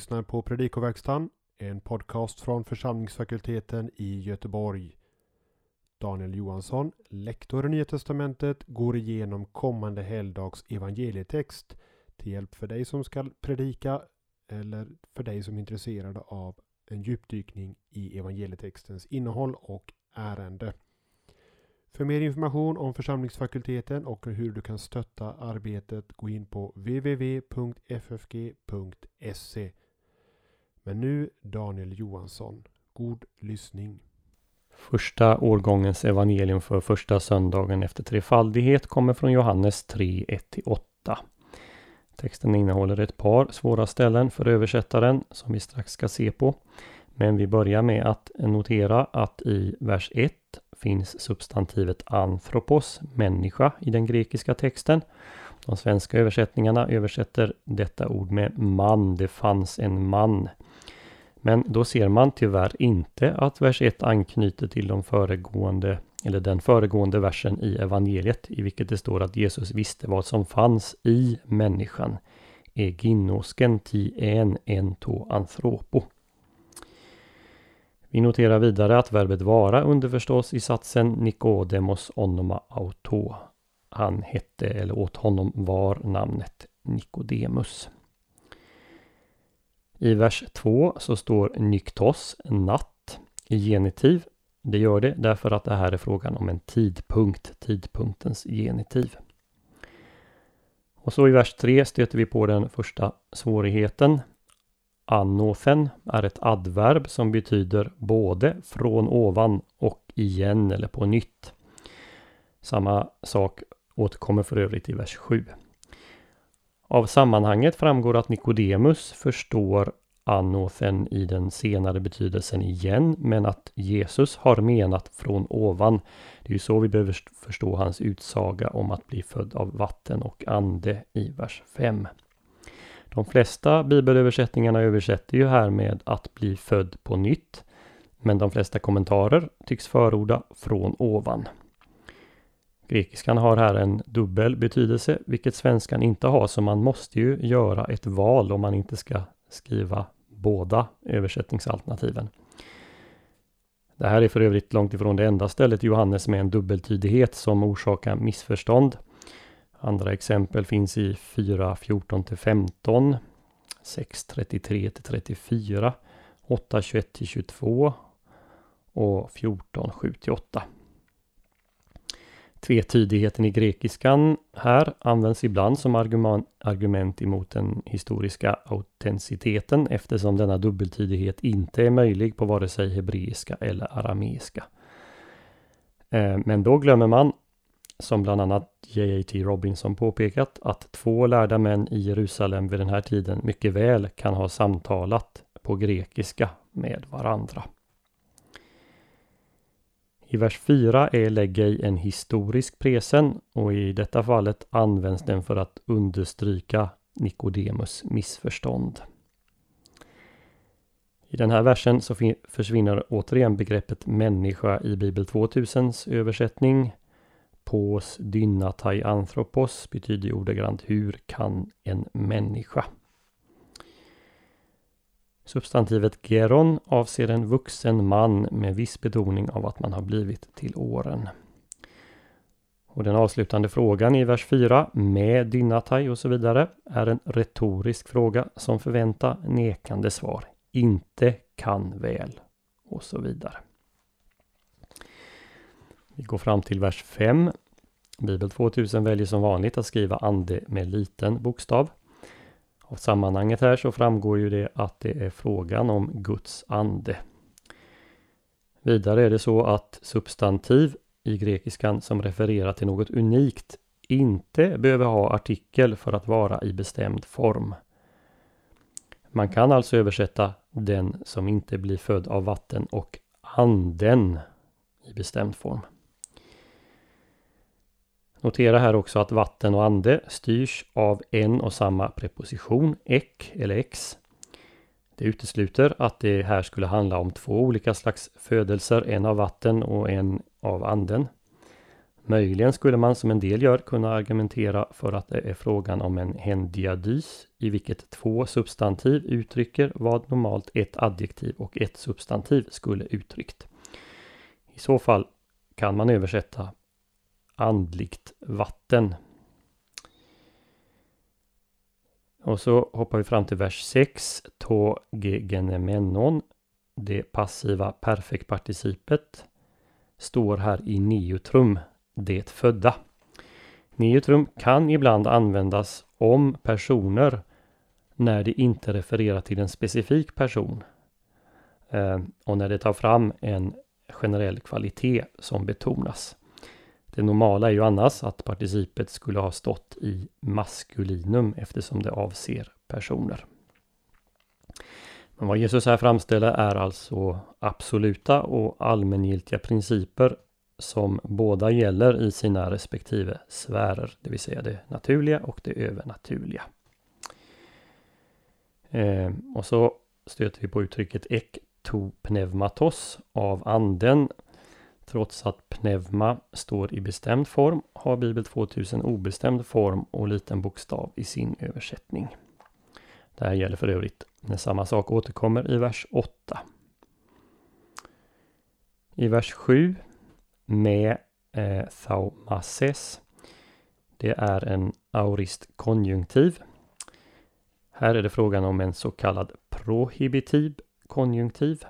lyssnar på Predikoverkstan, en podcast från församlingsfakulteten i Göteborg. Daniel Johansson, lektor i Nya Testamentet, går igenom kommande helgdags evangelietext till hjälp för dig som ska predika eller för dig som är intresserad av en djupdykning i evangelietextens innehåll och ärende. För mer information om församlingsfakulteten och hur du kan stötta arbetet gå in på www.ffg.se. Men nu Daniel Johansson. God lyssning. Första årgångens evangelium för första söndagen efter trefaldighet kommer från Johannes 3, 1-8. Texten innehåller ett par svåra ställen för översättaren som vi strax ska se på. Men vi börjar med att notera att i vers 1 finns substantivet anthropos, människa, i den grekiska texten. De svenska översättningarna översätter detta ord med man, det fanns en man. Men då ser man tyvärr inte att vers 1 anknyter till de föregående, eller den föregående versen i evangeliet i vilket det står att Jesus visste vad som fanns i människan. Eginosken ti en ento anthropo. Vi noterar vidare att verbet vara underförstås i satsen Nikodemos onoma auto. Han hette, eller åt honom var namnet Nikodemus. I vers 2 så står nyktos, natt, i genitiv. Det gör det därför att det här är frågan om en tidpunkt, tidpunktens genitiv. Och så i vers 3 stöter vi på den första svårigheten. Anothen är ett adverb som betyder både från ovan och igen eller på nytt. Samma sak återkommer för övrigt i vers 7. Av sammanhanget framgår att Nikodemus förstår anothen i den senare betydelsen igen, men att Jesus har menat från ovan. Det är ju så vi behöver förstå hans utsaga om att bli född av vatten och ande i vers 5. De flesta bibelöversättningarna översätter ju här med att bli född på nytt. Men de flesta kommentarer tycks förorda från ovan. Grekiskan har här en dubbel betydelse, vilket svenskan inte har, så man måste ju göra ett val om man inte ska skriva båda översättningsalternativen. Det här är för övrigt långt ifrån det enda stället i Johannes med en dubbeltydighet som orsakar missförstånd. Andra exempel finns i 4.14 15, 6.33 34, 8.21 22 och 14.7 8. Tvetydigheten i grekiskan här används ibland som argument emot den historiska autenticiteten eftersom denna dubbeltydighet inte är möjlig på vare sig hebreiska eller arameiska. Eh, men då glömmer man som bland annat J.A.T. Robinson påpekat att två lärda män i Jerusalem vid den här tiden mycket väl kan ha samtalat på grekiska med varandra. I vers 4 är läggej en historisk presen och i detta fallet används den för att understryka Nikodemus missförstånd. I den här versen så försvinner återigen begreppet människa i Bibel 2000s översättning Pos dynatai anthropos betyder ordagrant hur kan en människa? Substantivet geron avser en vuxen man med viss betoning av att man har blivit till åren. Och den avslutande frågan i vers 4 med dynatai och så vidare är en retorisk fråga som förväntar nekande svar. Inte kan väl och så vidare. Vi går fram till vers 5. Bibel 2000 väljer som vanligt att skriva ande med liten bokstav. Av sammanhanget här så framgår ju det att det är frågan om Guds ande. Vidare är det så att substantiv i grekiskan som refererar till något unikt inte behöver ha artikel för att vara i bestämd form. Man kan alltså översätta den som inte blir född av vatten och anden i bestämd form. Notera här också att vatten och ande styrs av en och samma preposition, ek eller ex. Det utesluter att det här skulle handla om två olika slags födelser, en av vatten och en av anden. Möjligen skulle man som en del gör kunna argumentera för att det är frågan om en hendiadys i vilket två substantiv uttrycker vad normalt ett adjektiv och ett substantiv skulle uttryckt. I så fall kan man översätta andligt vatten. Och så hoppar vi fram till vers 6. To gegenemenon. Det passiva perfektparticipet står här i neutrum det födda. Neutrum kan ibland användas om personer när det inte refererar till en specifik person eh, och när det tar fram en generell kvalitet som betonas. Det normala är ju annars att participet skulle ha stått i maskulinum eftersom det avser personer. Men vad Jesus här framställer är alltså absoluta och allmängiltiga principer som båda gäller i sina respektive sfärer, det vill säga det naturliga och det övernaturliga. Eh, och så stöter vi på uttrycket ektopneumatos av anden. Trots att pneuma står i bestämd form har Bibel 2000 obestämd form och liten bokstav i sin översättning. Det här gäller för övrigt när samma sak återkommer i vers 8. I vers 7 med eh, thaumases. Det är en aurist konjunktiv. Här är det frågan om en så kallad prohibitiv konjunktiv.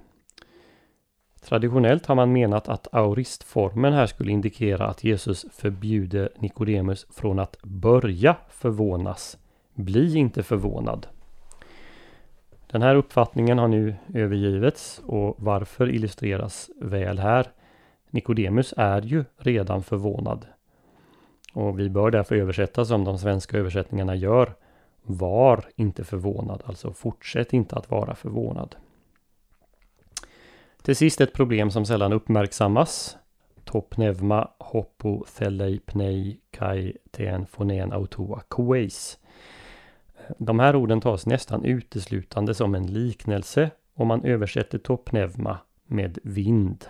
Traditionellt har man menat att auristformen här skulle indikera att Jesus förbjuder Nikodemus från att börja förvånas. Bli inte förvånad. Den här uppfattningen har nu övergivits och varför illustreras väl här. Nikodemus är ju redan förvånad. Och vi bör därför översätta som de svenska översättningarna gör. Var inte förvånad, alltså fortsätt inte att vara förvånad. Till sist ett problem som sällan uppmärksammas. Topnevma hoppo theleipnei kai ten fonen autoa kueis. De här orden tas nästan uteslutande som en liknelse om man översätter topnevma med vind.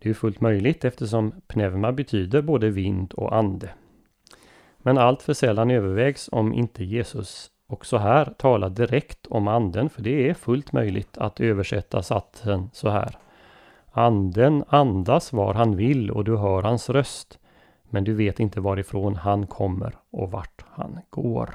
Det är fullt möjligt eftersom pneuma betyder både vind och ande. Men allt för sällan övervägs om inte Jesus också här tala direkt om anden, för det är fullt möjligt att översätta satsen så här. Anden andas var han vill och du hör hans röst, men du vet inte varifrån han kommer och vart han går.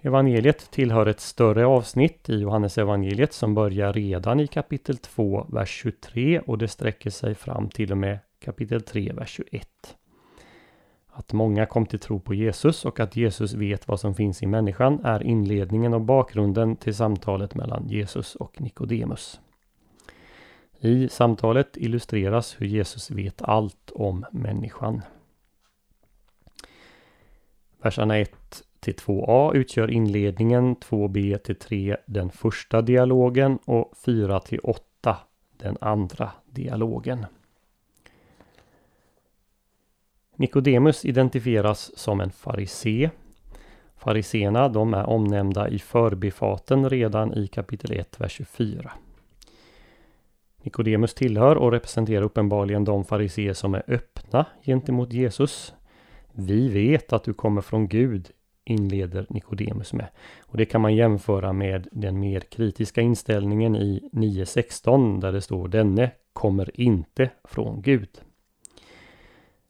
Evangeliet tillhör ett större avsnitt i Johannes evangeliet som börjar redan i kapitel 2, vers 23 och det sträcker sig fram till och med kapitel 3, vers 21. Att många kom till tro på Jesus och att Jesus vet vad som finns i människan är inledningen och bakgrunden till samtalet mellan Jesus och Nikodemus. I samtalet illustreras hur Jesus vet allt om människan. Verserna 1 till 2a utgör inledningen, 2b till 3 den första dialogen och 4 till 8 den andra dialogen. Nikodemus identifieras som en farisé. Fariséerna de är omnämnda i förbifaten redan i kapitel 1, vers 24. Nikodemus tillhör och representerar uppenbarligen de fariséer som är öppna gentemot Jesus. Vi vet att du kommer från Gud, inleder Nikodemus med. Och Det kan man jämföra med den mer kritiska inställningen i 9.16 där det står denne kommer inte från Gud.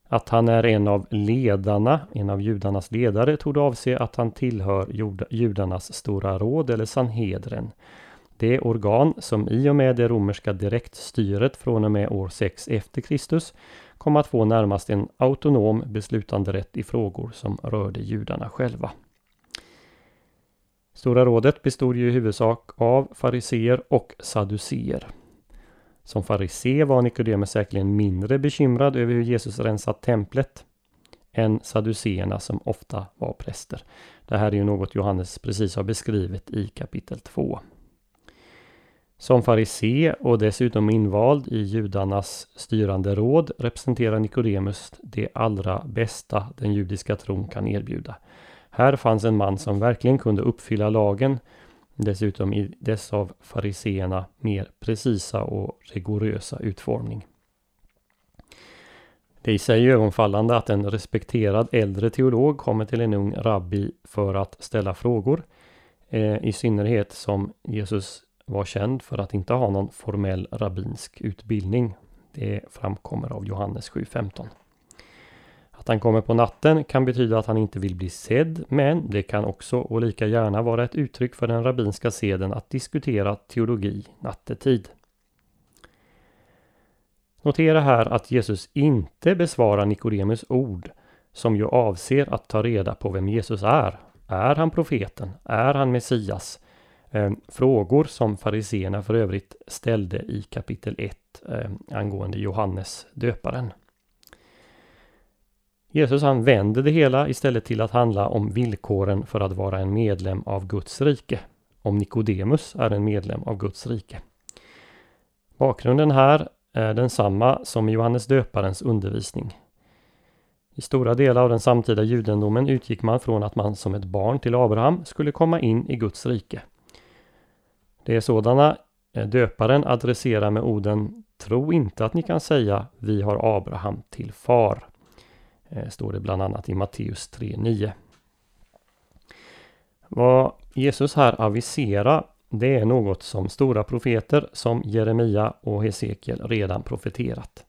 Att han är en av ledarna, en av judarnas ledare, tog avse att han tillhör judarnas stora råd eller Sanhedren. Det organ som i och med det romerska direktstyret från och med år 6 efter Kristus kom att få närmast en autonom beslutanderätt i frågor som rörde judarna själva. Stora rådet bestod ju i huvudsak av fariseer och saduceer. Som farisé var Nikodemus säkerligen mindre bekymrad över hur Jesus rensat templet än saduceerna som ofta var präster. Det här är ju något Johannes precis har beskrivit i kapitel 2. Som farisé och dessutom invald i judarnas styrande råd representerar Nikodemus det allra bästa den judiska tron kan erbjuda. Här fanns en man som verkligen kunde uppfylla lagen Dessutom i dess av fariseerna mer precisa och rigorösa utformning. Det är i sig ögonfallande att en respekterad äldre teolog kommer till en ung rabbi för att ställa frågor. Eh, I synnerhet som Jesus var känd för att inte ha någon formell rabbinsk utbildning. Det framkommer av Johannes 7.15. Att han kommer på natten kan betyda att han inte vill bli sedd, men det kan också och lika gärna vara ett uttryck för den rabbinska seden att diskutera teologi nattetid. Notera här att Jesus inte besvarar Nikodemus ord som ju avser att ta reda på vem Jesus är. Är han profeten? Är han Messias? Ehm, frågor som fariseerna för övrigt ställde i kapitel 1 ehm, angående Johannes döparen. Jesus han vänder det hela istället till att handla om villkoren för att vara en medlem av Guds rike. Om Nikodemus är en medlem av Guds rike. Bakgrunden här är densamma som i Johannes döparens undervisning. I stora delar av den samtida judendomen utgick man från att man som ett barn till Abraham skulle komma in i Guds rike. Det är sådana eh, döparen adresserar med orden Tro inte att ni kan säga vi har Abraham till far. Eh, står det bland annat i Matteus 3.9. Vad Jesus här aviserar det är något som stora profeter som Jeremia och Hesekiel redan profeterat.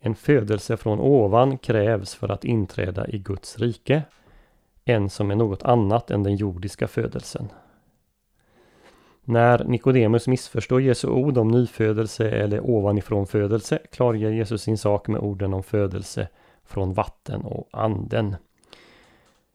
En födelse från ovan krävs för att inträda i Guds rike. En som är något annat än den jordiska födelsen. När Nikodemus missförstår Jesu ord om nyfödelse eller ovanifrån födelse klargör Jesus sin sak med orden om födelse från vatten och anden.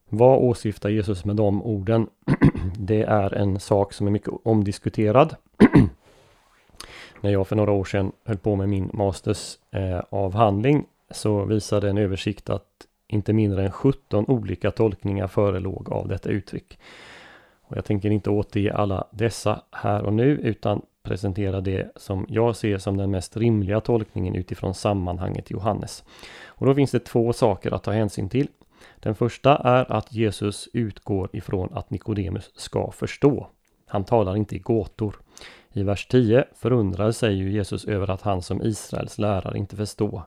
Vad åsyftar Jesus med de orden? Det är en sak som är mycket omdiskuterad. När jag för några år sedan höll på med min mastersavhandling eh, så visade en översikt att inte mindre än 17 olika tolkningar förelåg av detta uttryck. Och jag tänker inte återge alla dessa här och nu utan presentera det som jag ser som den mest rimliga tolkningen utifrån sammanhanget Johannes. Och då finns det två saker att ta hänsyn till. Den första är att Jesus utgår ifrån att Nikodemus ska förstå. Han talar inte i gåtor. I vers 10 förundrar sig ju Jesus över att han som Israels lärare inte förstår.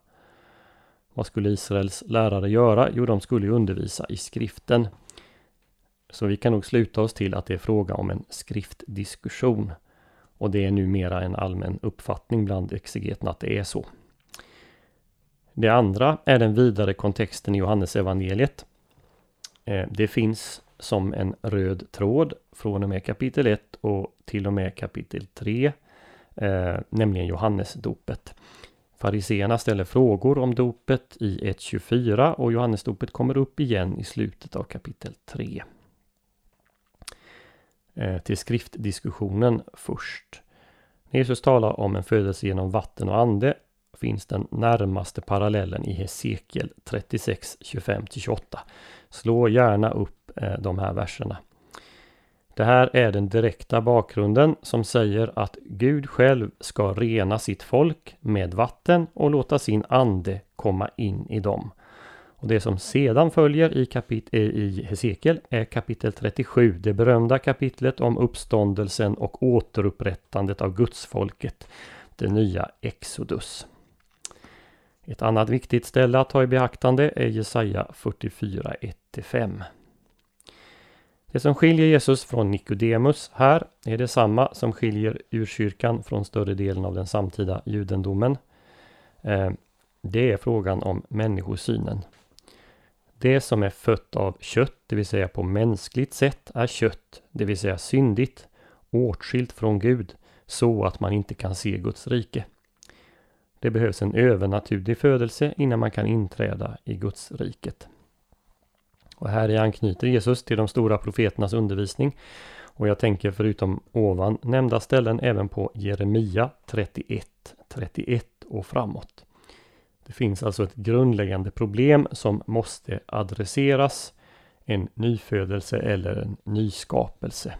Vad skulle Israels lärare göra? Jo, de skulle undervisa i skriften. Så vi kan nog sluta oss till att det är fråga om en skriftdiskussion. Och det är numera en allmän uppfattning bland exegeterna att det är så. Det andra är den vidare kontexten i Johannes evangeliet. Eh, det finns som en röd tråd från och med kapitel 1 och till och med kapitel 3, eh, nämligen Johannesdopet. Fariseerna ställer frågor om dopet i 1.24 och Johannesdopet kommer upp igen i slutet av kapitel 3. Eh, till skriftdiskussionen först. När Jesus talar om en födelse genom vatten och ande finns den närmaste parallellen i Hesekiel 36, 25-28. Slå gärna upp eh, de här verserna. Det här är den direkta bakgrunden som säger att Gud själv ska rena sitt folk med vatten och låta sin ande komma in i dem. Och Det som sedan följer i, kapit eh, i Hesekiel är kapitel 37, det berömda kapitlet om uppståndelsen och återupprättandet av gudsfolket, det nya Exodus. Ett annat viktigt ställe att ta i beaktande är Jesaja 44, 1-5. Det som skiljer Jesus från Nikodemus här är detsamma som skiljer urkyrkan från större delen av den samtida judendomen. Eh, det är frågan om människosynen. Det som är fött av kött, det vill säga på mänskligt sätt, är kött, det vill säga syndigt, åtskilt från Gud, så att man inte kan se Guds rike. Det behövs en övernaturlig födelse innan man kan inträda i Guds riket. Och här anknyter Jesus till de stora profeternas undervisning. Och jag tänker förutom ovan nämnda ställen även på Jeremia 31, 31 och framåt. Det finns alltså ett grundläggande problem som måste adresseras. En nyfödelse eller en nyskapelse.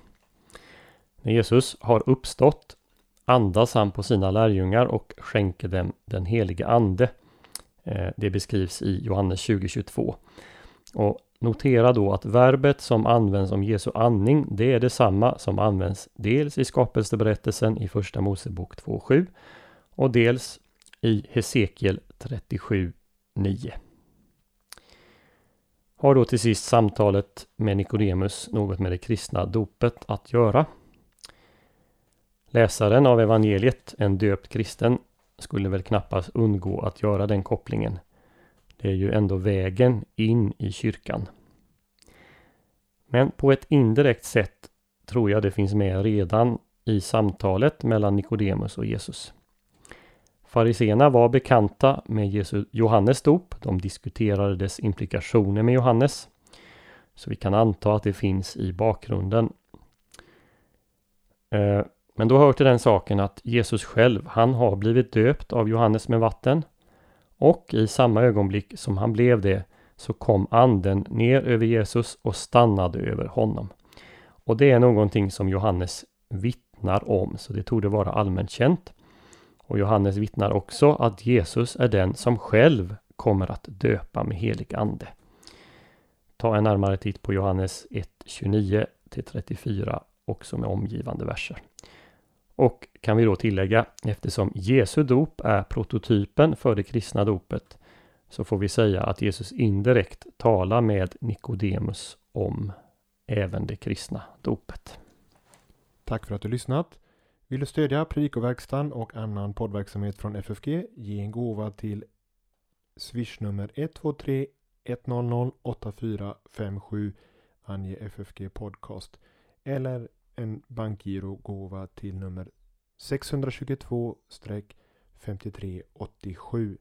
När Jesus har uppstått andas han på sina lärjungar och skänker dem den helige ande. Eh, det beskrivs i Johannes 2022. Och Notera då att verbet som används om Jesu andning, det är detsamma som används dels i skapelseberättelsen i Första Mosebok 2.7 och dels i Hesekiel 37.9. Har då till sist samtalet med Nikodemus något med det kristna dopet att göra? Läsaren av evangeliet, en döpt kristen, skulle väl knappast undgå att göra den kopplingen. Det är ju ändå vägen in i kyrkan. Men på ett indirekt sätt tror jag det finns med redan i samtalet mellan Nikodemus och Jesus. Fariseerna var bekanta med Jesu, Johannes dop. De diskuterade dess implikationer med Johannes. Så vi kan anta att det finns i bakgrunden. Eh, men då hör till den saken att Jesus själv, han har blivit döpt av Johannes med vatten. Och i samma ögonblick som han blev det så kom anden ner över Jesus och stannade över honom. Och det är någonting som Johannes vittnar om, så det tog det vara allmänt känt. Och Johannes vittnar också att Jesus är den som själv kommer att döpa med helig ande. Ta en närmare titt på Johannes 1, 29 34 också med omgivande verser. Och kan vi då tillägga, eftersom Jesu dop är prototypen för det kristna dopet, så får vi säga att Jesus indirekt talar med Nikodemus om även det kristna dopet. Tack för att du lyssnat. Vill du stödja Predikoverkstan och annan poddverksamhet från FFG? Ge en gåva till swishnummer 123 100 8457 Ange FFG Podcast eller en bankgirogåva till nummer 622-5387.